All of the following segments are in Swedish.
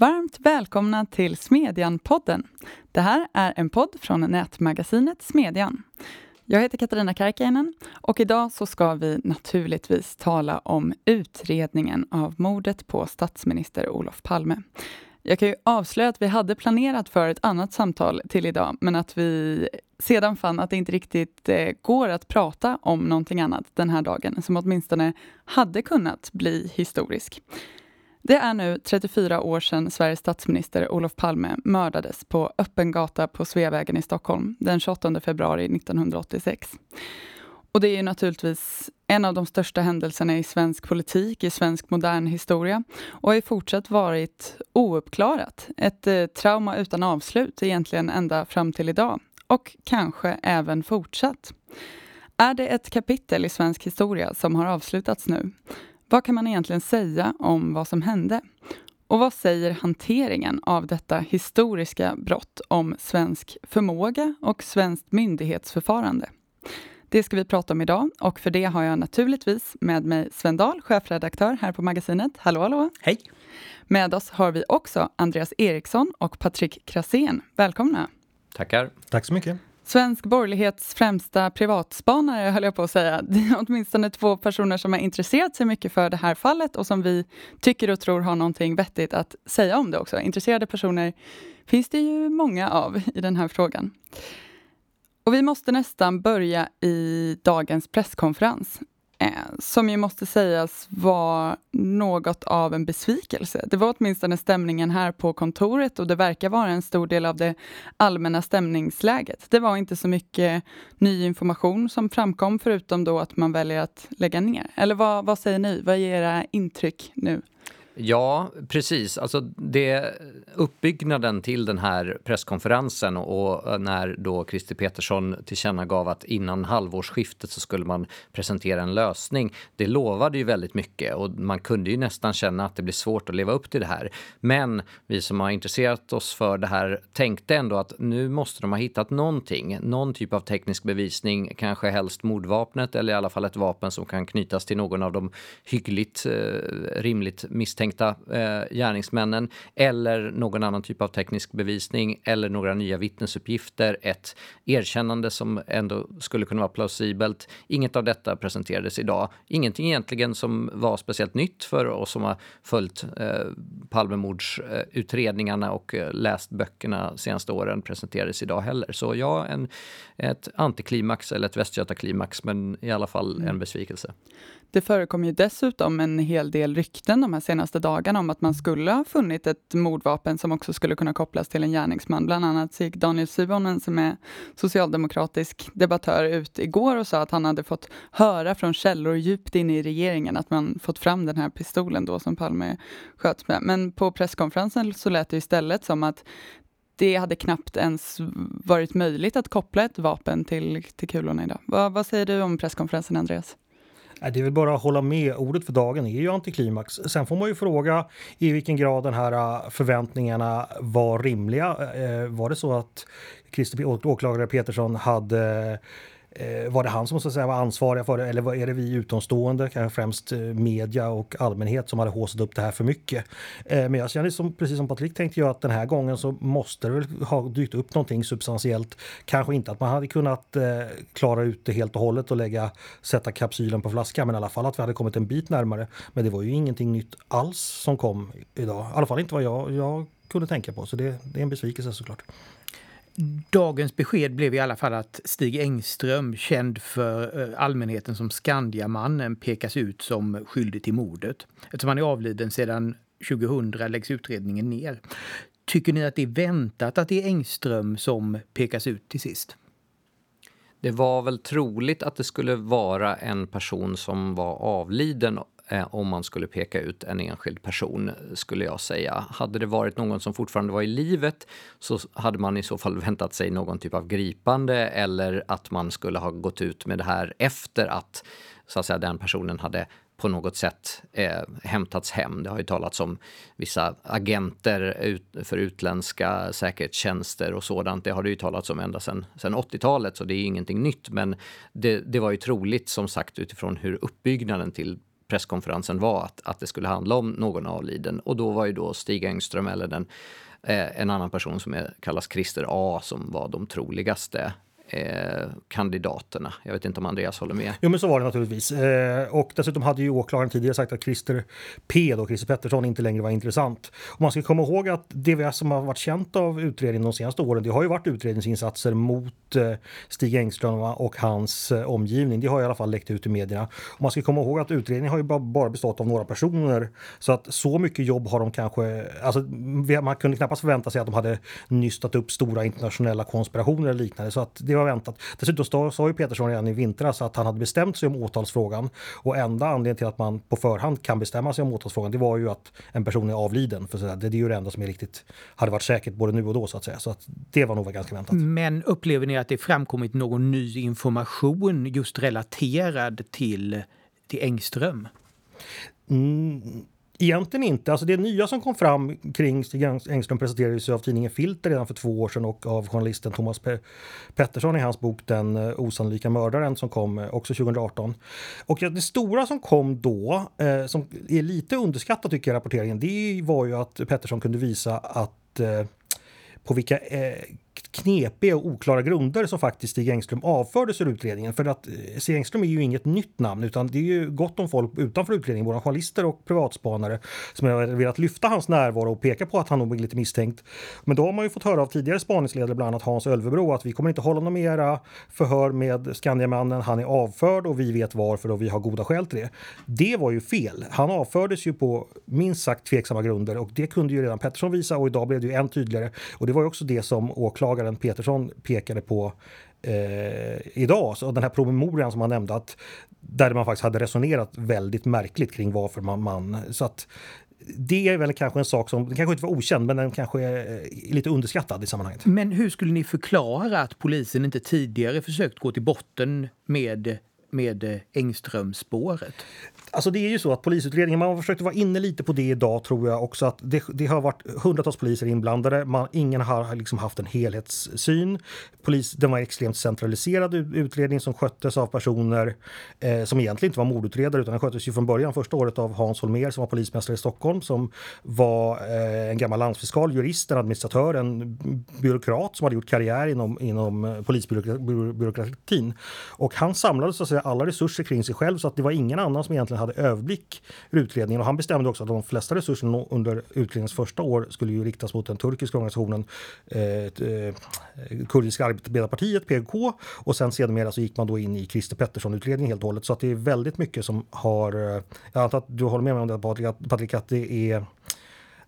Varmt välkomna till Smedjan-podden. Det här är en podd från nätmagasinet Smedjan. Jag heter Katarina Karkiainen och idag så ska vi naturligtvis tala om utredningen av mordet på statsminister Olof Palme. Jag kan ju avslöja att vi hade planerat för ett annat samtal till idag, men att vi sedan fann att det inte riktigt eh, går att prata om någonting annat den här dagen, som åtminstone hade kunnat bli historisk. Det är nu 34 år sedan Sveriges statsminister Olof Palme mördades på öppen gata på Sveavägen i Stockholm den 28 februari 1986. Och det är naturligtvis en av de största händelserna i svensk politik, i svensk modern historia och har ju fortsatt varit ouppklarat. Ett eh, trauma utan avslut egentligen ända fram till idag och kanske även fortsatt. Är det ett kapitel i svensk historia som har avslutats nu? Vad kan man egentligen säga om vad som hände? Och vad säger hanteringen av detta historiska brott om svensk förmåga och svenskt myndighetsförfarande? Det ska vi prata om idag och för det har jag naturligtvis med mig Sven Dahl, chefredaktör här på magasinet. Hallå, hallå! Hej! Med oss har vi också Andreas Eriksson och Patrik Krasén. Välkomna! Tackar! Tack så mycket! Svensk borgerlighets främsta privatspanare, höll jag på att säga. Det är åtminstone två personer som har intresserat sig mycket för det här fallet och som vi tycker och tror har någonting vettigt att säga om det också. Intresserade personer finns det ju många av i den här frågan. Och vi måste nästan börja i dagens presskonferens Eh, som ju måste sägas var något av en besvikelse. Det var åtminstone stämningen här på kontoret och det verkar vara en stor del av det allmänna stämningsläget. Det var inte så mycket ny information som framkom förutom då att man väljer att lägga ner. Eller vad, vad säger ni? Vad är era intryck nu? Ja, precis. Alltså det, uppbyggnaden till den här presskonferensen och när då Christer Petersson tillkännagav att innan halvårsskiftet så skulle man presentera en lösning. Det lovade ju väldigt mycket och man kunde ju nästan känna att det blir svårt att leva upp till det här. Men vi som har intresserat oss för det här tänkte ändå att nu måste de ha hittat någonting, någon typ av teknisk bevisning, kanske helst mordvapnet eller i alla fall ett vapen som kan knytas till någon av de hyggligt eh, rimligt misstänkta misstänkta eh, gärningsmännen eller någon annan typ av teknisk bevisning eller några nya vittnesuppgifter, ett erkännande som ändå skulle kunna vara plausibelt. Inget av detta presenterades idag. Ingenting egentligen som var speciellt nytt för oss som har följt eh, Palmemordsutredningarna och eh, läst böckerna senaste åren presenterades idag heller. Så ja, en, ett antiklimax eller ett västgötaklimax, men i alla fall en mm. besvikelse. Det förekom ju dessutom en hel del rykten de här senaste dagarna om att man skulle ha funnit ett mordvapen som också skulle kunna kopplas till en gärningsman. Bland annat gick Daniel Suhonen, som är socialdemokratisk debattör, ut igår och sa att han hade fått höra från källor djupt inne i regeringen att man fått fram den här pistolen då som Palme sköts med. Men på presskonferensen så lät det istället som att det hade knappt ens varit möjligt att koppla ett vapen till, till kulorna idag. Va, vad säger du om presskonferensen, Andreas? Det är väl bara att hålla med. Ordet för dagen är ju antiklimax. Sen får man ju fråga i vilken grad den här äh, förväntningarna var rimliga. Äh, var det så att Christer åklagare Petersson hade Eh, Eh, var det han som så att säga, var ansvarig för det eller var, är det vi utomstående, kanske främst eh, media och allmänhet som hade håsat upp det här för mycket? Eh, men jag känner som, precis som Patrik tänkte jag att den här gången så måste det väl ha dykt upp någonting substantiellt. Kanske inte att man hade kunnat eh, klara ut det helt och hållet och lägga, sätta kapsylen på flaskan men i alla fall att vi hade kommit en bit närmare. Men det var ju ingenting nytt alls som kom idag. I alla fall inte vad jag, jag kunde tänka på så det, det är en besvikelse såklart. Dagens besked blev i alla fall att Stig Engström, känd för eh, allmänheten som Skandiamannen, pekas ut som skyldig till mordet. Eftersom han är avliden sedan 2000 läggs utredningen ner. Tycker ni att det är väntat att det är Engström som pekas ut till sist? Det var väl troligt att det skulle vara en person som var avliden Eh, om man skulle peka ut en enskild person, skulle jag säga. Hade det varit någon som fortfarande var i livet så hade man i så fall väntat sig någon typ av gripande eller att man skulle ha gått ut med det här efter att så att säga, den personen hade på något sätt eh, hämtats hem. Det har ju talats om vissa agenter ut, för utländska säkerhetstjänster och sådant. Det har det ju talats om ända sedan 80-talet, så det är ingenting nytt. Men det, det var ju troligt, som sagt, utifrån hur uppbyggnaden till presskonferensen var att, att det skulle handla om någon avliden. Och då var ju då Stig Engström eller den, eh, en annan person som är, kallas Christer A som var de troligaste eh, kandidaterna. Jag vet inte om Andreas håller med? Jo, men så var det naturligtvis. Eh, och dessutom hade ju åklagaren tidigare sagt att Christer P, då, Christer Pettersson, inte längre var intressant. Och man ska komma ihåg att det som har varit känt av utredningen de senaste åren, det har ju varit utredningsinsatser mot eh, Stig Engström och hans eh, omgivning. Det har i alla fall läckt ut i medierna. Och man ska komma ihåg att utredningen har ju bara bestått av några personer. Så att så mycket jobb har de kanske... Alltså, man kunde knappast förvänta sig att de hade nystat upp stora internationella konspirationer eller liknande. Så att det var väntat. Dessutom sa ju Petersson redan i vintras att han hade bestämt sig om åtalsfrågan och enda anledningen till att man på förhand kan bestämma sig om åtalsfrågan det var ju att en person är avliden. För det är ju det enda som är riktigt hade varit säkert både nu och då så att säga. Så att det var nog ganska väntat. Men upplever ni att det framkommit någon ny information just relaterad till, till Engström? Mm, Egentligen inte. Alltså det nya som kom fram kring Stig Engström presenterades av tidningen Filter redan för två år sedan och av journalisten Thomas Pe Pettersson i hans bok Den eh, osannolika mördaren som kom eh, också 2018. Och det stora som kom då, eh, som är lite underskattat tycker jag rapporteringen, det var ju att Pettersson kunde visa att eh, på vilka eh, knepiga och oklara grunder som faktiskt Stig Engström avfördes ur utredningen. För att eh, Stig Engström är ju inget nytt namn utan det är ju gott om folk utanför utredningen, både journalister och privatspanare som har velat lyfta hans närvaro och peka på att han nog är lite misstänkt. Men då har man ju fått höra av tidigare spaningsledare, bland annat Hans Ölvebro, att vi kommer inte hålla några mera förhör med Skandiamannen. Han är avförd och vi vet varför och vi har goda skäl till det. Det var ju fel. Han avfördes ju på minst sagt tveksamma grunder och det kunde ju redan Pettersson visa och idag blev det ju än tydligare. Och det var ju också det som åklagaren åklagaren Petersson pekade på eh, idag. Så den här promemorian som han nämnde, att, där man faktiskt hade resonerat väldigt märkligt kring varför man... man så att det är väl kanske en sak som den kanske inte var okänd, men den kanske är eh, lite underskattad i sammanhanget. Men hur skulle ni förklara att polisen inte tidigare försökt gå till botten med med eh, Engströmspåret? Alltså det är ju så att polisutredningen, man har försökt vara inne lite på det idag tror jag också att det, det har varit hundratals poliser inblandade. Man, ingen har liksom haft en helhetssyn. Polis, den var extremt centraliserad utredning som sköttes av personer eh, som egentligen inte var mordutredare utan den sköttes ju från början första året av Hans Holmer som var polismästare i Stockholm som var eh, en gammal landsfiskal, jurist, en administratör, en byråkrat som hade gjort karriär inom, inom eh, polisbyråkratin. Och han samlade så att säga alla resurser kring sig själv så att det var ingen annan som egentligen hade överblick över utredningen. Och han bestämde också att de flesta resurserna under utredningens första år skulle ju riktas mot den turkiska organisationen eh, eh Kurdiska arbetarpartiet, PKK. Och sen sedermera så gick man då in i Christer Pettersson-utredningen helt och hållet. Så att det är väldigt mycket som har... Eh, jag antar att du håller med mig om det Patrik, Patrik att det är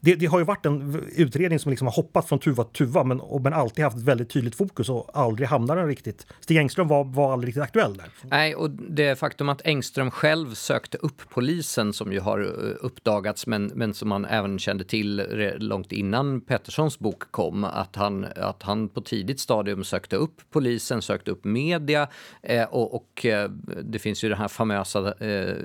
det, det, har ju varit en utredning som liksom har hoppat från tuva till tuva men, men alltid haft väldigt tydligt fokus och aldrig hamnar den riktigt. Stig Engström var, var aldrig riktigt aktuell där. Nej, och det faktum att Engström själv sökte upp polisen som ju har eh, uppdagats men, men som man även kände till långt innan Petterssons bok kom, att han, att han på tidigt stadium sökte upp polisen, sökte upp media eh, och, och eh, det finns ju det här famösa eh,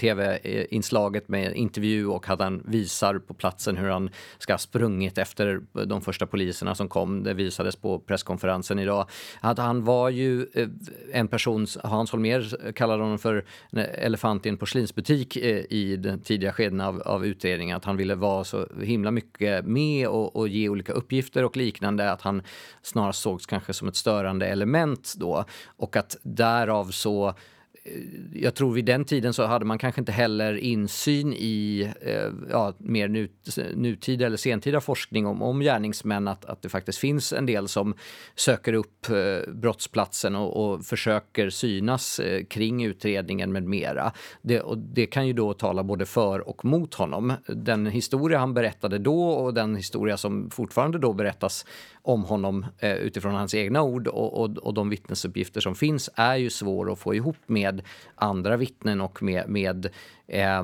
tv-inslaget med intervju och att han visar på platsen hur han ska ha sprungit efter de första poliserna som kom. Det visades på presskonferensen idag. Att han var ju eh, en person, Hans Holmér kallade honom för en elefant i en porslinsbutik eh, i den tidiga skeden av, av utredningen. Att han ville vara så himla mycket med och, och ge olika uppgifter och liknande. Att han snarast sågs kanske som ett störande element då. Och att därav så Eh, jag tror vid den tiden så hade man kanske inte heller insyn i eh, ja, mer nut, nutida eller sentida forskning om, om gärningsmän, att, att det faktiskt finns en del som söker upp eh, brottsplatsen och, och försöker synas eh, kring utredningen med mera. Det, och det kan ju då tala både för och mot honom. Den historia han berättade då och den historia som fortfarande då berättas om honom eh, utifrån hans egna ord och, och, och de vittnesuppgifter som finns är ju svår att få ihop med med andra vittnen och med, med eh,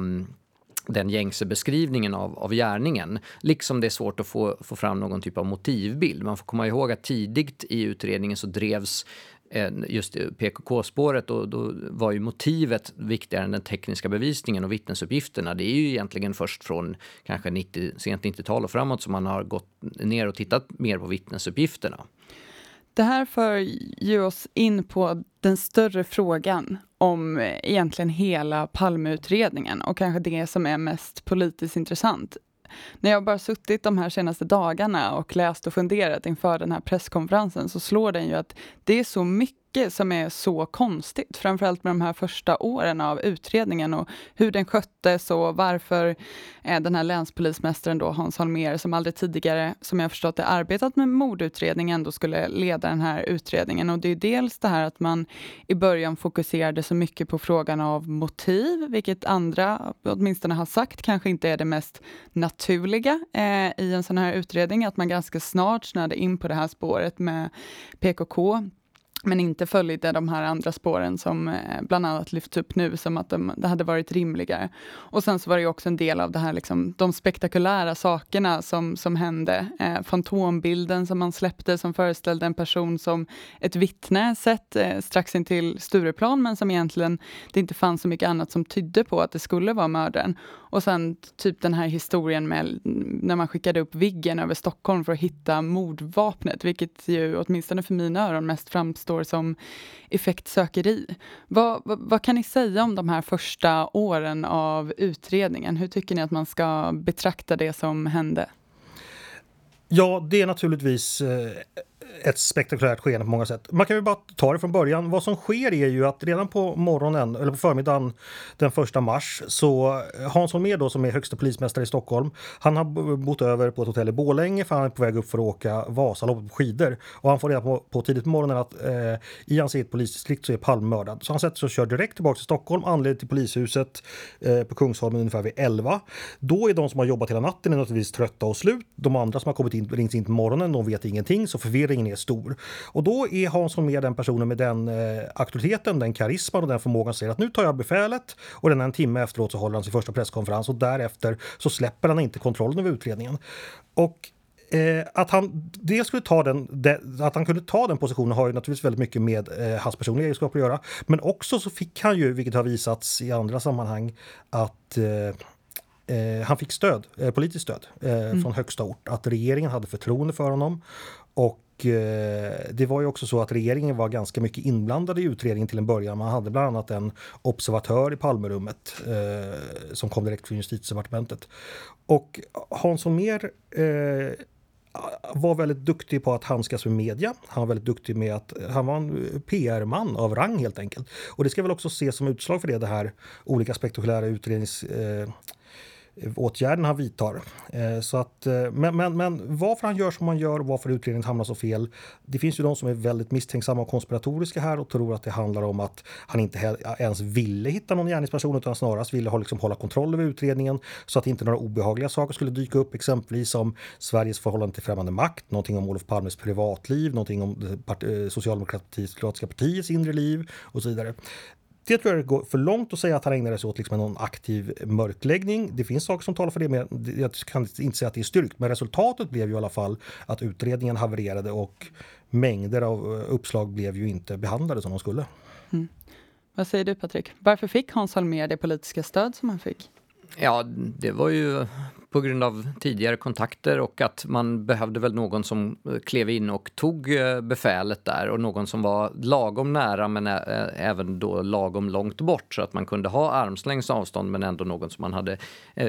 den gängse beskrivningen av, av gärningen. Liksom det är svårt att få, få fram någon typ av motivbild. Man får komma ihåg att tidigt i utredningen så drevs eh, just PKK-spåret, då, då var ju motivet viktigare än den tekniska bevisningen och vittnesuppgifterna. Det är ju egentligen först från kanske 90, sent 90-tal och framåt som man har gått ner och tittat mer på vittnesuppgifterna. Det här för ju oss in på den större frågan om eh, egentligen hela Palmeutredningen och kanske det som är mest politiskt intressant. När jag bara suttit de här senaste dagarna och läst och funderat inför den här presskonferensen så slår den ju att det är så mycket mycket som är så konstigt, framförallt med de här första åren av utredningen och hur den sköttes och varför eh, den här länspolismästaren då, Hans Holmér, som aldrig tidigare, som jag förstått det, arbetat med mordutredning, ändå skulle leda den här utredningen. Och det är dels det här att man i början fokuserade så mycket på frågan av motiv, vilket andra åtminstone har sagt kanske inte är det mest naturliga eh, i en sån här utredning, att man ganska snart snöade in på det här spåret med PKK men inte följde de här andra spåren som eh, bland annat lyfts upp nu, som att de, det hade varit rimligare. Och sen så var det också en del av det här, liksom, de spektakulära sakerna som, som hände. Eh, fantombilden som man släppte som föreställde en person som ett vittne sett eh, strax intill Stureplan, men som egentligen det inte fanns så mycket annat som tydde på att det skulle vara mördaren. Och sen typ den här historien med när man skickade upp Viggen över Stockholm för att hitta mordvapnet, vilket ju åtminstone för mina öron mest framstår som effektsökeri. Vad, vad, vad, kan ni säga om de här första åren av utredningen? Hur tycker ni att man ska betrakta det som hände? Ja, det är naturligtvis eh, ett spektakulärt skeende på många sätt. Man kan ju bara ta det från början. Vad som sker är ju att redan på morgonen, eller på förmiddagen den 1 mars, så eh, Hans Holmér då som är högsta polismästare i Stockholm, han har bott över på ett hotell i Bålänge för han är på väg upp för att åka Vasaloppet på skidor. Och han får reda på, på tidigt på morgonen att eh, i hans eget polisdistrikt så är Palme mördad. Så han sätter sig och kör direkt tillbaka till Stockholm, anländer till polishuset eh, på Kungsholmen ungefär vid 11. Då är de som har jobbat hela natten naturligtvis trötta och slut. De andra som har kommit in, ringt in på morgonen, de vet ingenting, så förvirringen är stor. Och då är Hans Holmér den personen med den eh, auktoriteten, den karisman och den förmågan att säga att nu tar jag befälet och redan en timme efteråt så håller han sin första presskonferens och därefter så släpper han inte kontrollen över utredningen. Och Eh, att han dels skulle ta den, de, att han kunde ta den positionen har ju naturligtvis väldigt mycket med eh, hans personliga egenskaper att göra. Men också så fick han ju, vilket har visats i andra sammanhang, att eh, eh han fick stöd, eh, politiskt stöd eh, mm. från högsta ort. Att regeringen hade förtroende för honom och Eh, det var ju också så att regeringen var ganska mycket inblandad i utredningen till en början. Man hade bland annat en observatör i Palmerummet eh, som kom direkt från justitiedepartementet. Och Hans Holmér eh, var väldigt duktig på att handskas med media. Han var väldigt duktig med att han var en PR-man av rang helt enkelt. Och det ska väl också ses som utslag för det, det här olika spektakulära utrednings eh, åtgärderna han vidtar. Eh, så att, eh, men, men, men varför han gör som han gör och varför utredningen hamnar så fel. Det finns ju de som är väldigt misstänksamma och konspiratoriska här och tror att det handlar om att han inte ens ville hitta någon gärningsperson utan snarast ville liksom hålla kontroll över utredningen så att inte några obehagliga saker skulle dyka upp, exempelvis om Sveriges förhållande till främmande makt, någonting om Olof Palmes privatliv, någonting om eh, Socialdemokratiska partiets inre liv och så vidare. Det tror jag går för långt att säga att han ägnade sig åt liksom någon aktiv mörkläggning. Det finns saker som talar för det, men jag kan inte säga att det är styrkt. Men resultatet blev ju i alla fall att utredningen havererade och mängder av eh, uppslag blev ju inte behandlade som de skulle. Mm. Vad säger du Patrik? Varför fick Hans Holmér det politiska stöd som han fick? Ja, det var ju på grund av tidigare kontakter och att man behövde väl någon som eh, klev in och tog eh, befälet där och någon som var lagom nära men eh, även då lagom långt bort så att man kunde ha armslängds avstånd men ändå någon som man hade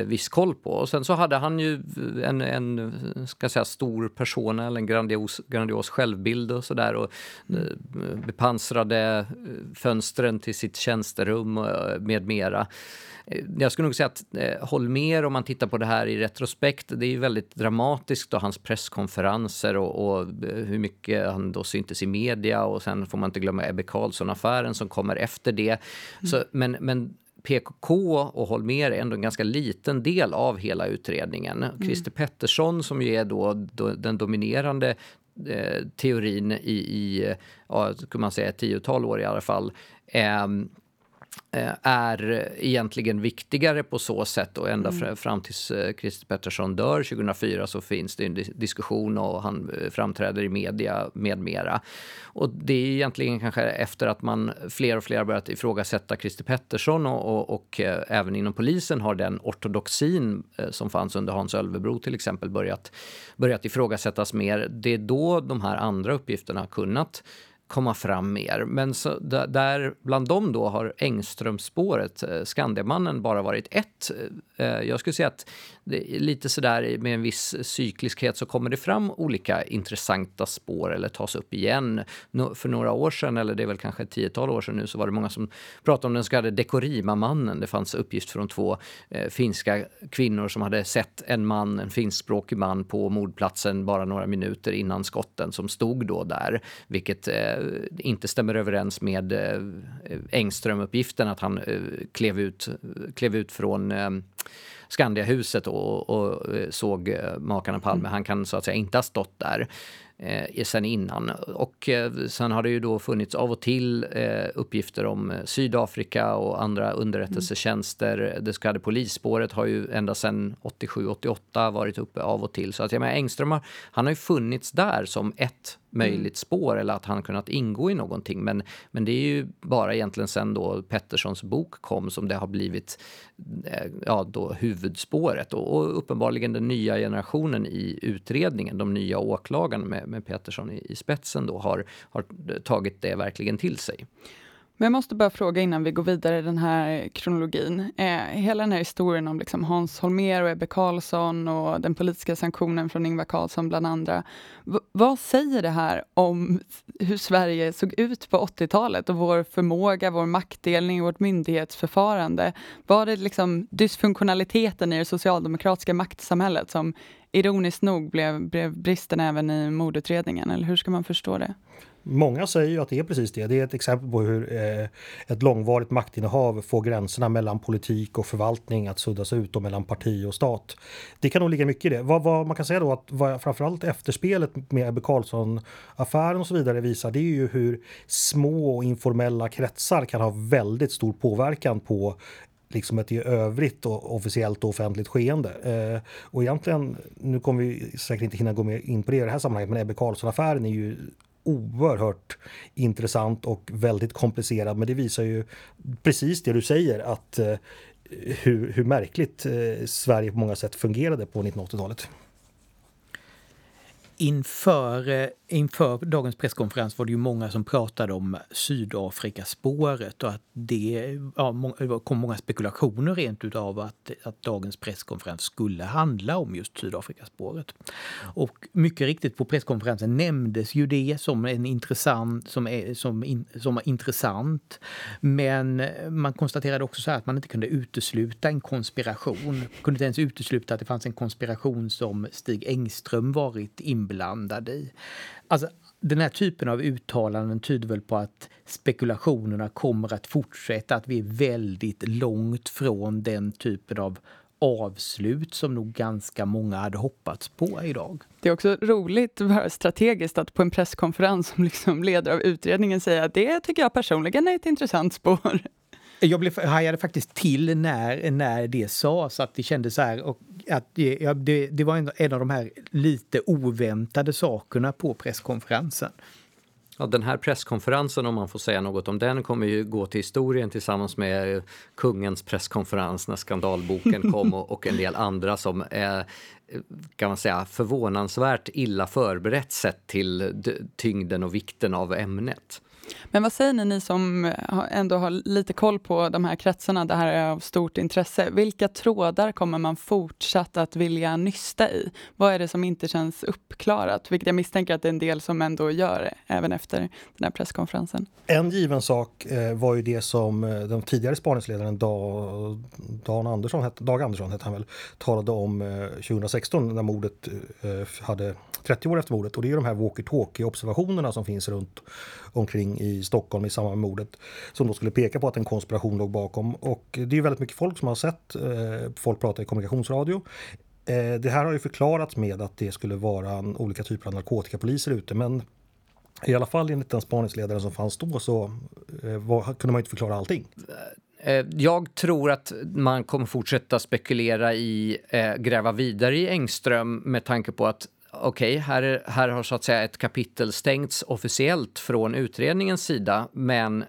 viss koll på. Och sen så hade han ju en, en ska säga, stor persona eller en grandios, grandios självbild och sådär och bepansrade fönstren till sitt tjänsterum med mera. Jag skulle nog säga att eh, Holmer, om man tittar på det här i retrospekt, det är väldigt dramatiskt och hans presskonferenser och, och, eh, hur mycket han då syntes i media och sen får man inte glömma Ebbe Carlsson-affären som kommer efter det. Mm. Så, men, men PKK och Holmer är ändå en ganska liten del av hela utredningen. Mm. Christer Pettersson som ju är då, då den dominerande eh, teorin i, i ja, man säga ett tiotal år i alla fall, Eh, är egentligen viktigare på så sätt och ända mm. fram tills eh, Christer Pettersson dör 2004 så finns det en diskussion och han eh, framträder i media med mera. Och det är egentligen kanske efter att man fler och fler börjat ifrågasätta Christer Pettersson och, och, och även inom polisen har den ortodoxin som fanns under Hans Ölvebro till exempel börjat, börjat ifrågasättas mer. Det är då de här andra uppgifterna har kunnat komma fram mer. Men så, där, bland dem då har Engströmspåret, eh, Skandiamannen, bara varit ett. Eh, eh jag skulle säga att det är lite sådär med en viss cykliskhet så kommer det fram olika intressanta spår eller tas upp igen. För några år sedan, eller det är väl kanske ett tiotal år sedan nu, så var det många som pratade om den så kallade Dekorima-mannen. Det fanns uppgift från två eh, finska kvinnor som hade sett en man, en finskspråkig man på mordplatsen bara några minuter innan skotten som stod då där, vilket eh, inte stämmer överens med eh, Engström-uppgiften att han eh, klev, ut, klev ut från eh, Skandiahuset och, och eh, såg eh, makarna Palme. Mm. Han kan så att säga inte ha stått där eh, sen innan. Och eh, sen har det ju då funnits av och till eh, uppgifter om eh, Sydafrika och andra underrättelsetjänster. Mm. Det så kallade polisspåret har ju ända sedan 87-88 varit uppe av och till. Så att jag menar, Engström har, han har ju funnits där som ett Mm. möjligt mm. spår eller att han kunnat ingå i någonting. Men, men det är ju bara egentligen sen då Petterssons bok kom som det har blivit eh, ja, då huvudspåret. Och, och, uppenbarligen den nya generationen i utredningen, de nya åklagarna med, med Pettersson i, i spetsen då har, har tagit det verkligen till sig. Men jag måste bara fråga innan vi går vidare i den här kronologin. Eh, hela den här historien om liksom Hans Holmér och Ebbe Carlsson och den politiska sanktionen från Ingvar Carlsson bland andra. V vad säger det här om hur Sverige såg ut på 80-talet och vår förmåga, vår maktdelning vårt myndighetsförfarande? Var det liksom dysfunktionaliteten i det socialdemokratiska maktsamhället som ironiskt nog blev, blev bristen även i mordutredningen, eller hur ska man förstå det? Många säger ju att det är precis det. Det är ett exempel på hur eh, ett långvarigt maktinnehav får gränserna mellan politik och förvaltning att suddas ut och mellan parti och stat. Det kan nog ligga mycket i det. Vad, vad man kan säga då att vad framförallt efterspelet med Ebbe Carlsson-affären och så vidare visar det är ju hur små och informella kretsar kan ha väldigt stor påverkan på liksom ett i övrigt och officiellt och offentligt skeende. Eh, och egentligen, nu kommer vi säkert inte hinna gå in på det i det här sammanhanget, men Ebbe Carlsson-affären är ju oerhört intressant och väldigt komplicerad. Men det visar ju precis det du säger att eh, hur, hur märkligt eh, Sverige på många sätt fungerade på 1980-talet. Inför, eh, inför dagens presskonferens var det ju många som pratade om Sydafrikaspåret och att det ja, kom många spekulationer rent utav att, att dagens presskonferens skulle handla om just Sydafrikaspåret. Och mycket riktigt på presskonferensen nämndes ju det som en intressant, som, är, som, in, som var intressant. Men man konstaterade också så att man inte kunde utesluta en konspiration. Man kunde inte ens utesluta att det fanns en konspiration som Stig Engström varit inblandad i. Alltså, den här typen av uttalanden tyder väl på att spekulationerna kommer att fortsätta, att vi är väldigt långt från den typen av avslut som nog ganska många hade hoppats på idag. Det är också roligt strategiskt att på en presskonferens som liksom ledare av utredningen säga att det tycker jag personligen är ett intressant spår. Jag blev, hajade faktiskt till när, när det sades, att det kändes så här, och att ja, det, det var en, en av de här lite oväntade sakerna på presskonferensen. Ja, den här presskonferensen, om man får säga något om den, kommer ju gå till historien tillsammans med kungens presskonferens när skandalboken kom och, och en del andra som är kan man säga, förvånansvärt illa förberett sett till tyngden och vikten av ämnet. Men vad säger ni, ni som eh, ändå har lite koll på de här kretsarna, det här är av stort intresse. Vilka trådar kommer man fortsatt att vilja nysta i? Vad är det som inte känns uppklarat? Vilket jag misstänker att det är en del som ändå gör det, även efter den här presskonferensen. En given sak eh, var ju det som eh, den tidigare spaningsledaren Dag, Dan Andersson, Dag Andersson hette han väl, talade om 2016 när mordet hade 30 år efter mordet. Och det är de här walkie-talkie-observationerna som finns runt omkring i Stockholm i samband med mordet. Som då skulle peka på att en konspiration låg bakom. Och det är väldigt mycket folk som har sett, eh, folk pratar i kommunikationsradio. Eh, det här har ju förklarats med att det skulle vara olika typer av narkotikapoliser ute men i alla fall enligt den spaningsledaren som fanns då så eh, var, kunde man inte förklara allting. Eh, jag tror att man kommer fortsätta spekulera i, eh, gräva vidare i Engström med tanke på att okej, okay, här, här har så att säga ett kapitel stängts officiellt från utredningens sida, men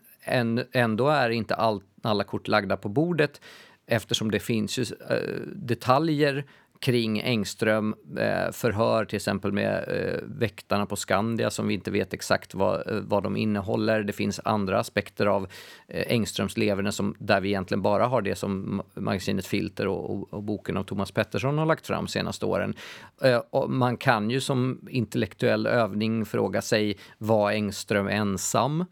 ändå är inte all, alla kort lagda på bordet eftersom det finns ju, äh, detaljer kring Engström, eh, förhör till exempel med eh, väktarna på Skandia som vi inte vet exakt vad, eh, vad de innehåller. Det finns andra aspekter av eh, Engströms leverne som, där vi egentligen bara har det som magasinet Filter och, och, och boken av Thomas Pettersson har lagt fram senaste åren. Eh, man kan ju som intellektuell övning fråga sig, var Engström ensam?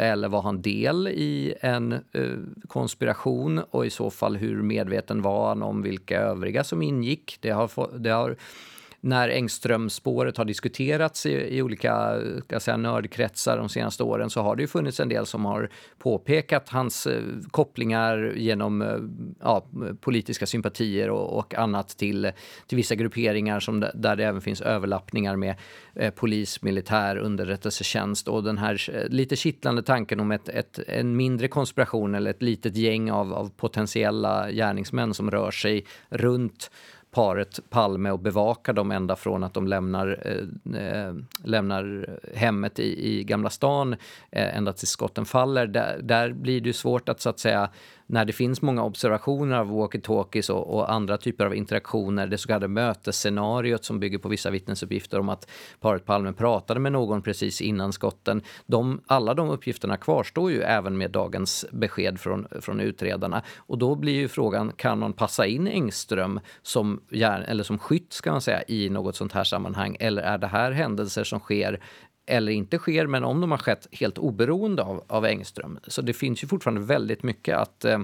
Eller var han del i en eh, konspiration och i så fall hur medveten var han om vilka övriga som ingick? Det har, det har när Engström-spåret har diskuterats i, i olika ska säga, nördkretsar de senaste åren så har det ju funnits en del som har påpekat hans eh, kopplingar genom eh, ja, politiska sympatier och, och, annat till, till vissa grupperingar som, där det även finns överlappningar med eh, polis, militär, underrättelsetjänst och den här eh, lite kittlande tanken om ett, ett, en mindre konspiration eller ett litet gäng av, av potentiella gärningsmän som rör sig runt paret Palme och bevaka dem ända från att de lämnar, eh, eh, lämnar hemmet i, i Gamla stan eh, ända tills skotten faller. Där, där blir det svårt att så att säga när det finns många observationer av walkie-talkies och, och, andra typer av interaktioner, det så kallade mötesscenariot som bygger på vissa vittnesuppgifter om att paret Palme pratade med någon precis innan skotten. De, alla de uppgifterna kvarstår ju även med dagens besked från, från utredarna. Och då blir ju frågan, kan man passa in Engström som, eller som skytt ska man säga, i något sånt här sammanhang? Eller är det här händelser som sker eller inte sker, men om de har skett helt oberoende av, av Engström. Så det finns ju fortfarande väldigt mycket att eh,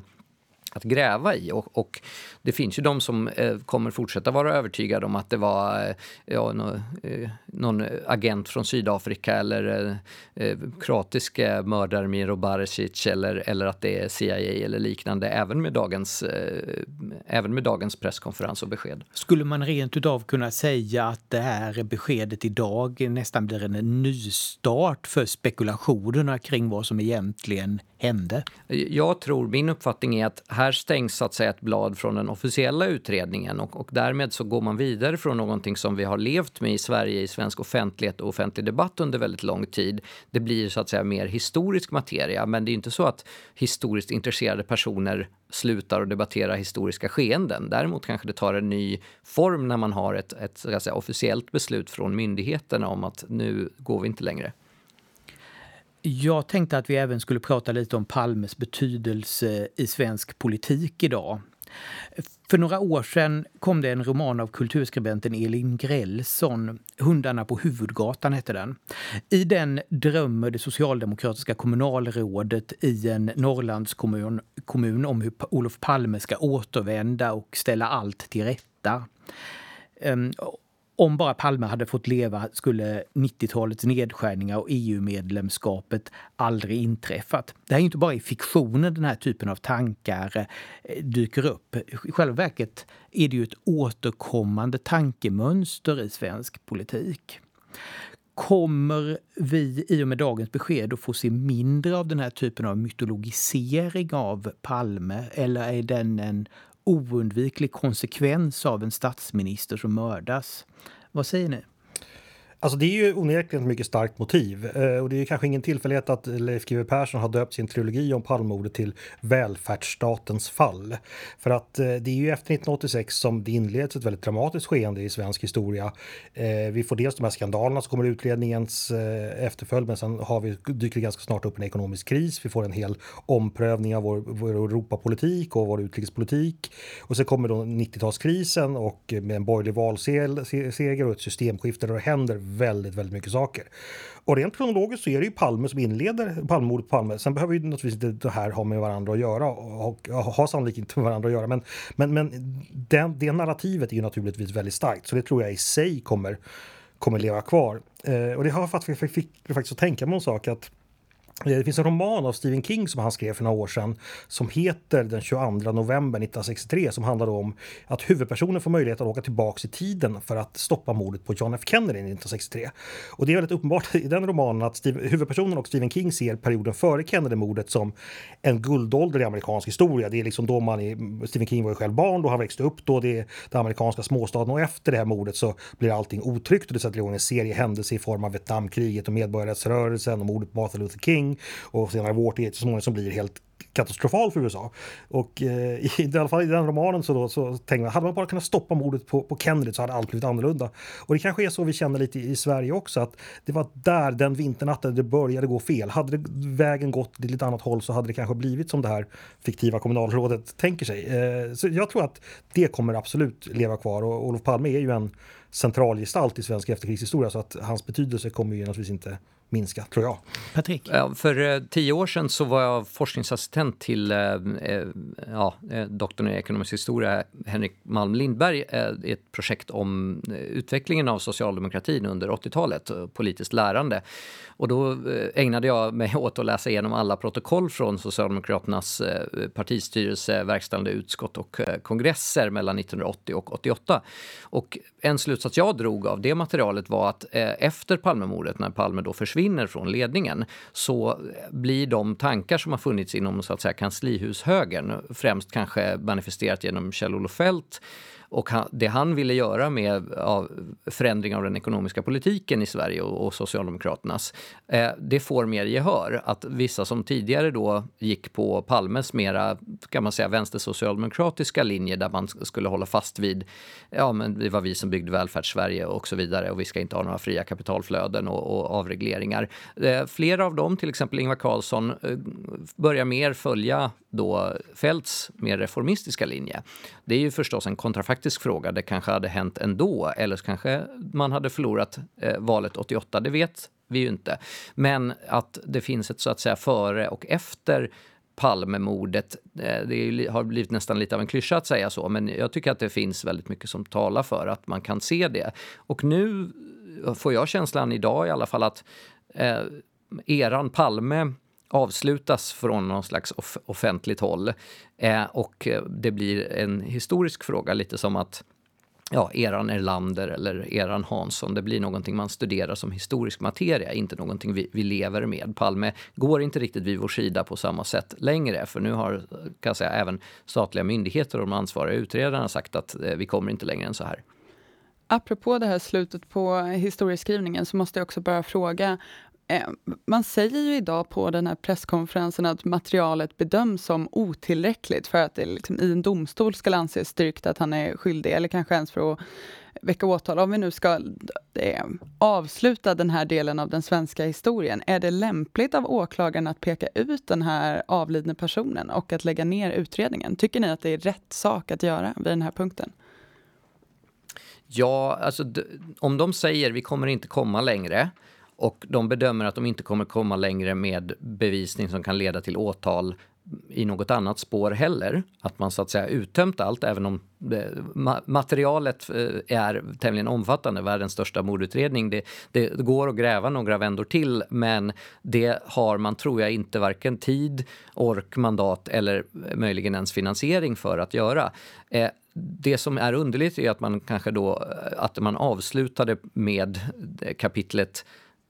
att gräva i. Och, och, det finns ju de som eh, kommer fortsätta vara övertygade om att det var eh, ja, no, eh, någon agent från Sydafrika eller eh, eh kroatiska mördare Miro Baresic eller, eller att det är CIA eller liknande även med, dagens, eh, även med dagens presskonferens och besked. Skulle man rent utav kunna säga att det här beskedet idag nästan blir en nystart för spekulationerna kring vad som egentligen hände? Jag tror, min uppfattning är att här stängs så att säga ett blad från den officiella utredningen och, och därmed så går man vidare från någonting som vi har levt med i Sverige i svensk offentlighet och offentlig debatt under väldigt lång tid. Det blir så att säga mer historisk materia, men det är inte så att historiskt intresserade personer slutar att debattera historiska skeenden. Däremot kanske det tar en ny form när man har ett, ett säga, officiellt beslut från myndigheterna om att nu går vi inte längre. Jag tänkte att vi även skulle prata lite om Palmes betydelse i svensk politik idag. För några år sedan kom det en roman av kulturskribenten Elin Grellson. Hundarna på huvudgatan hette den. I den drömmer det socialdemokratiska kommunalrådet i en Norrlandskommun kommun om hur Olof Palme ska återvända och ställa allt till rätta. Ehm, om bara Palme hade fått leva skulle 90-talets nedskärningar och EU-medlemskapet aldrig inträffat. Det är inte bara i fiktionen den här typen av tankar eh, dyker upp. I själva verket är det ju ett återkommande tankemönster i svensk politik. Kommer vi i och med dagens besked att få se mindre av den här typen av mytologisering av Palme eller är den en oundviklig konsekvens av en statsminister som mördas. Vad säger ni? Alltså det är ju onekligen ett mycket starkt motiv eh, och det är kanske ingen tillfällighet att Leif GW Persson har döpt sin trilogi om Palmemordet till Välfärdsstatens fall. För att eh, det är ju efter 1986 som det inleds ett väldigt dramatiskt skeende i svensk historia. Eh, vi får dels de här skandalerna som kommer utredningens eh, efterföljd men sen har vi, dyker det ganska snart upp en ekonomisk kris. Vi får en hel omprövning av vår, vår Europapolitik och vår utrikespolitik. Och sen kommer då 90-talskrisen och med en borgerlig valseger och ett systemskifte där det händer väldigt, väldigt mycket saker. Och rent kronologiskt så är det ju Palme som inleder Palmemordet på Palme. Sen behöver ju naturligtvis inte det här ha med varandra att göra och har sannolikt inte med varandra att göra. Men, men, men den, det narrativet är ju naturligtvis väldigt starkt så det tror jag i sig kommer, kommer leva kvar. Eh, och det har faktiskt, fick, fick, faktiskt att tänka mig en sak att Eh, det finns en roman av Stephen King som han skrev för några år sedan som heter Den 22 november 1963 som handlar om att huvudpersonen får möjlighet att åka tillbaka i tiden för att stoppa mordet på John F Kennedy 1963. Och det är väldigt uppenbart i den romanen att Steve, huvudpersonen och Stephen King ser perioden före Kennedy-mordet som en guldålder i amerikansk historia. Det är liksom då man är, Stephen King var ju själv barn då han växte upp då, det är den amerikanska småstaden och efter det här mordet så blir allting otryggt och det sätter igång en serie händelser i form av Vietnamkriget och medborgarrättsrörelsen och mordet på Martin Luther King och senare vårt som så småningom som blir helt katastrofal för USA. Och eh, i, i alla fall i den romanen så, då, så tänkte man, hade man bara kunnat stoppa mordet på, på Kennedy så hade allt blivit annorlunda. Och det kanske är så vi känner lite i, i Sverige också, att det var där den vinternatten det började gå fel. Hade det, vägen gått till ett annat håll så hade det kanske blivit som det här fiktiva kommunalrådet tänker sig. Eh, så jag tror att det kommer absolut leva kvar och Olof Palme är ju en centralgestalt i svensk efterkrigshistoria så att hans betydelse kommer ju naturligtvis inte minska, tror jag. Patrik? För eh, tio år sedan så var jag forskningsassistent till eh, eh ja, doktorn i ekonomisk historia Henrik Malm Lindberg i ett projekt om utvecklingen av socialdemokratin under 80-talet, politiskt lärande. Och då ägnade jag mig åt att läsa igenom alla protokoll från Socialdemokraternas partistyrelse, verkställande utskott och kongresser mellan 1980 och 88. Och en slutsats jag drog av det materialet var att efter Palmemordet, när Palme då försvann försvinner från ledningen så blir de tankar som har funnits inom så att säga, kanslihushögern, främst kanske manifesterat genom Kjell-Olof Feldt och han, det han ville göra med av förändring av den ekonomiska politiken i Sverige och, och Socialdemokraternas, eh, det får mer gehör. Att vissa som tidigare då gick på Palmes mera, kan man säga, vänstersocialdemokratiska linje där man skulle hålla fast vid, ja men det var vi som byggde välfärdssverige och så vidare och vi ska inte ha några fria kapitalflöden och, och avregleringar. Eh, flera av dem, till exempel Ingvar Carlsson, eh, börjar mer följa då Feldts mer reformistiska linje. Det är ju förstås en kontrafaktisk fråga. Det kanske hade hänt ändå eller så kanske man hade förlorat eh, valet 88. Det vet vi ju inte. Men att det finns ett så att säga före och efter Palmemordet. Eh, det har blivit nästan lite av en klyscha att säga så, men jag tycker att det finns väldigt mycket som talar för att man kan se det. Och nu får jag känslan idag i alla fall att eh, eran Palme avslutas från någon slags off offentligt håll. Eh, och eh, det blir en historisk fråga, lite som att ja, eran Erlander eller eran Hansson. Det blir någonting man studerar som historisk materia, inte någonting vi, vi lever med. Palme går inte riktigt vid vår sida på samma sätt längre, för nu har kan säga, även statliga myndigheter och de ansvariga utredarna sagt att eh, vi kommer inte längre än så här. Apropå det här slutet på historieskrivningen så måste jag också bara fråga Eh, man säger ju idag på den här presskonferensen att materialet bedöms som otillräckligt för att det liksom i en domstol ska anses styrkt att han är skyldig, eller kanske ens för att väcka åtal. Om vi nu ska eh, avsluta den här delen av den svenska historien, är det lämpligt av åklagaren att peka ut den här avlidne personen och att lägga ner utredningen? Tycker ni att det är rätt sak att göra vid den här punkten? Ja, alltså om de säger vi kommer inte komma längre, och de bedömer att de inte kommer komma längre med bevisning som kan leda till åtal i något annat spår heller. Att man så att säga uttömt allt, även om materialet eh, är tämligen omfattande, världens största mordutredning. Det, det, går att gräva några vändor till, men det har man, tror jag, inte varken tid, ork, mandat eller möjligen ens finansiering för att göra. Eh, det som är underligt är att man kanske då eh, att man avslutade med eh, kapitlet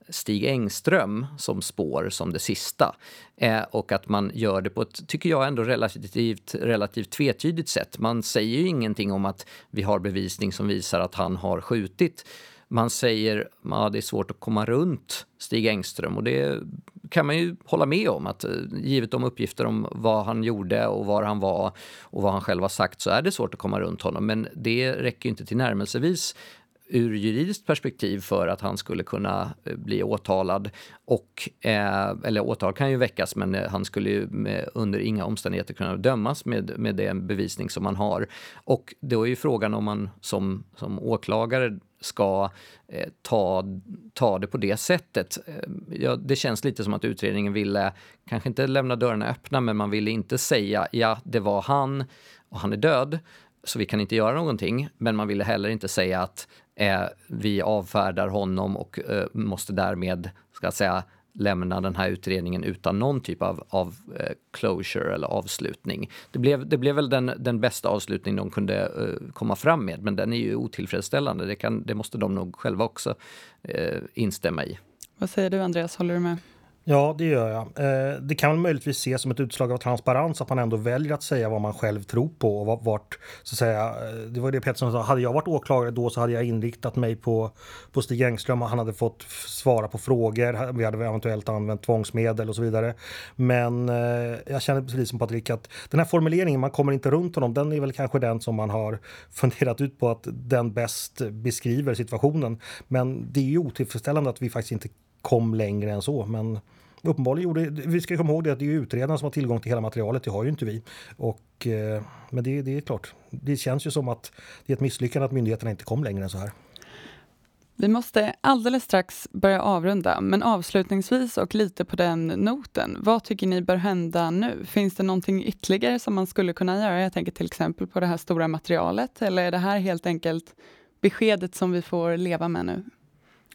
Stig Engström som spår som det sista. Eh, och att man gör det på ett, tycker jag, ändå relativt, relativt tvetydigt sätt. Man säger ju ingenting om att vi har bevisning som visar att han har skjutit. Man säger att ja, det är svårt att komma runt Stig Engström och det kan man ju hålla med om att eh, givet de uppgifter om vad han gjorde och var han var och vad han själv har sagt så är det svårt att komma runt honom. Men det räcker inte till närmelsevis ur juridiskt perspektiv för att han skulle kunna eh, bli åtalad. Och, eh, eller åtal kan ju väckas men eh, han skulle ju med, under inga omständigheter kunna dömas med, med den bevisning som man har. Och då är ju frågan om man som, som åklagare ska eh, ta, ta det på det sättet. Eh, ja, det känns lite som att utredningen ville, kanske inte lämna dörrarna öppna, men man ville inte säga ja, det var han och han är död, så vi kan inte göra någonting. Men man ville heller inte säga att eh, vi avfärdar honom och eh, måste därmed ska säga, lämna den här utredningen utan någon typ av, av eh, closure eller avslutning. Det blev, det blev väl den, den bästa avslutning de kunde eh, komma fram med, men den är ju otillfredsställande. Det, kan, det måste de nog själva också eh, instämma i. Vad säger du Andreas, håller du med? Ja, det gör jag. Eh, det kan möjligtvis ses som ett utslag av transparens att man ändå väljer att säga vad man själv tror på och vart, så att säga, eh, det var det Pettersson sa, hade jag varit åklagare då så hade jag inriktat mig på, på Stig Engström och han hade fått svara på frågor, vi hade eventuellt använt tvångsmedel och så vidare. Men eh, jag känner precis som Patrik att den här formuleringen, man kommer inte runt honom, den är väl kanske den som man har funderat ut på att den bäst beskriver situationen. Men det är ju otillfredsställande att vi faktiskt inte kom längre än så. Men uppenbarligen gjorde... Vi ska komma ihåg det att det är utredaren som har tillgång till hela materialet. Det har ju inte vi. Och, eh, men det, det är klart, det känns ju som att det är ett misslyckande att myndigheterna inte kom längre än så här. Vi måste alldeles strax börja avrunda, men avslutningsvis och lite på den noten. Vad tycker ni bör hända nu? Finns det någonting ytterligare som man skulle kunna göra? Jag tänker till exempel på det här stora materialet, eller är det här helt enkelt beskedet som vi får leva med nu?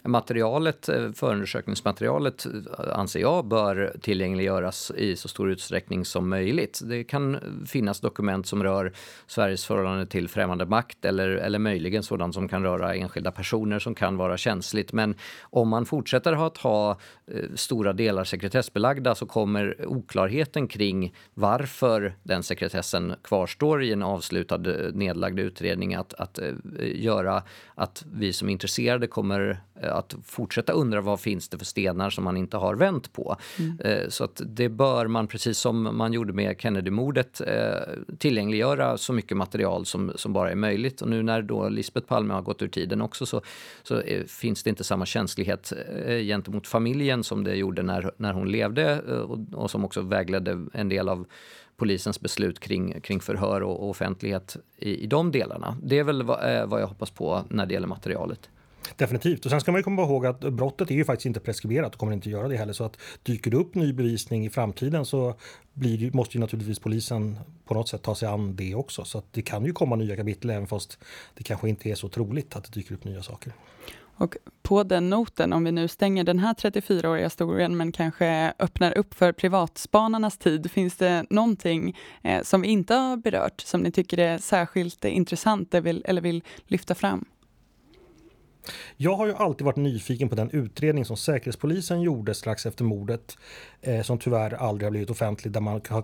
Materialet, eh, förundersökningsmaterialet eh, anser jag bör tillgängliggöras i så stor utsträckning som möjligt. Det kan finnas dokument som rör Sveriges förhållande till främmande makt eller, eller möjligen sådant som kan röra enskilda personer som kan vara känsligt. Men om man fortsätter att ha eh, stora delar sekretessbelagda så kommer oklarheten kring varför den sekretessen kvarstår i en avslutad nedlagd utredning att, att göra att vi som är intresserade kommer att fortsätta undra vad finns det för stenar som man inte har vänt på. Mm. Eh, så att det bör man, precis som man gjorde med Kennedy-mordet, eh, tillgängliggöra så mycket material som, som bara är möjligt. Och nu när då Lisbeth Palme har gått ur tiden också så, så är, finns det inte samma känslighet eh, gentemot familjen som det gjorde när, när hon levde och, och som också vägledde en del av polisens beslut kring, kring förhör och, och offentlighet i, i de delarna. Det är väl vad, vad jag hoppas på när det gäller materialet. Definitivt. Och sen ska man komma ihåg att brottet är ju faktiskt inte preskriberat och kommer inte göra det heller. Så att dyker det upp ny bevisning i framtiden så blir, måste ju naturligtvis polisen på något sätt ta sig an det också. Så att det kan ju komma nya kapitel även fast det kanske inte är så troligt att det dyker upp nya saker. Och på den noten, om vi nu stänger den här 34-åriga historien men kanske öppnar upp för privatspanarnas tid, finns det någonting eh, som vi inte har berört som ni tycker är särskilt intressant eller vill lyfta fram? Jag har ju alltid varit nyfiken på den utredning som Säkerhetspolisen gjorde strax efter mordet eh, som tyvärr aldrig har blivit offentlig där man eh,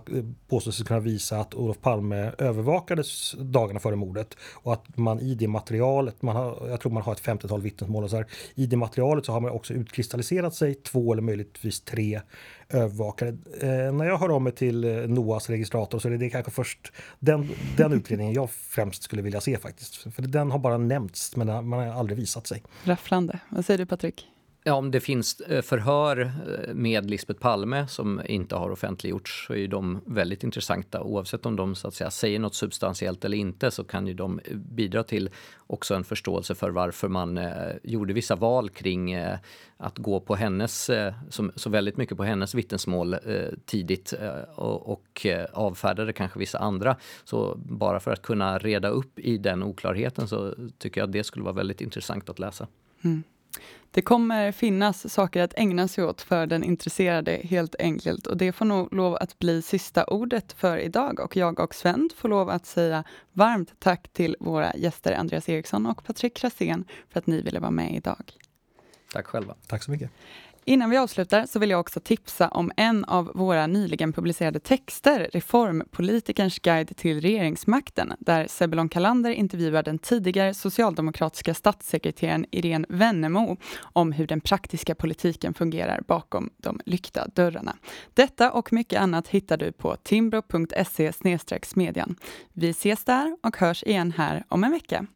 påstår sig kunna visa att Olof Palme övervakades dagarna före mordet och att man i det materialet, man har, jag tror man har ett 50-tal vittnesmål och så här, i det materialet så har man också utkristalliserat sig två eller möjligtvis tre övervakare. Eh, när jag hör av mig till eh, NOAs registrator så är det kanske först den, den utredningen jag främst skulle vilja se faktiskt. För den har bara nämnts men man har aldrig visat sig. Rafflande. Vad säger du Patrik? Ja, om det finns eh, förhör eh, med Lisbeth Palme som inte har offentliggjorts så är de väldigt intressanta. Oavsett om de så att säga, säger något substantiellt eller inte så kan ju de eh, bidra till också en förståelse för varför man eh, gjorde vissa val kring eh, att gå på hennes, eh, som, så väldigt mycket på hennes vittnesmål eh, tidigt och, och avfärdade kanske vissa andra. Så bara för att kunna reda upp i den oklarheten så tycker jag det skulle vara väldigt intressant att läsa. Mm. Det kommer finnas saker att ägna sig åt för den intresserade helt enkelt och det får nog lov att bli sista ordet för idag och jag och Sven får lov att säga varmt tack till våra gäster Andreas Eriksson och Patrik Krasén för att ni ville vara med idag. Tack själva. Tack så mycket. Innan vi avslutar så vill jag också tipsa om en av våra nyligen publicerade texter, Reformpolitikerns guide till regeringsmakten, där Sebelon Kalander intervjuar den tidigare socialdemokratiska statssekreteraren Irene Wennemo om hur den praktiska politiken fungerar bakom de lyckta dörrarna. Detta och mycket annat hittar du på timbro.se smedjan. Vi ses där och hörs igen här om en vecka.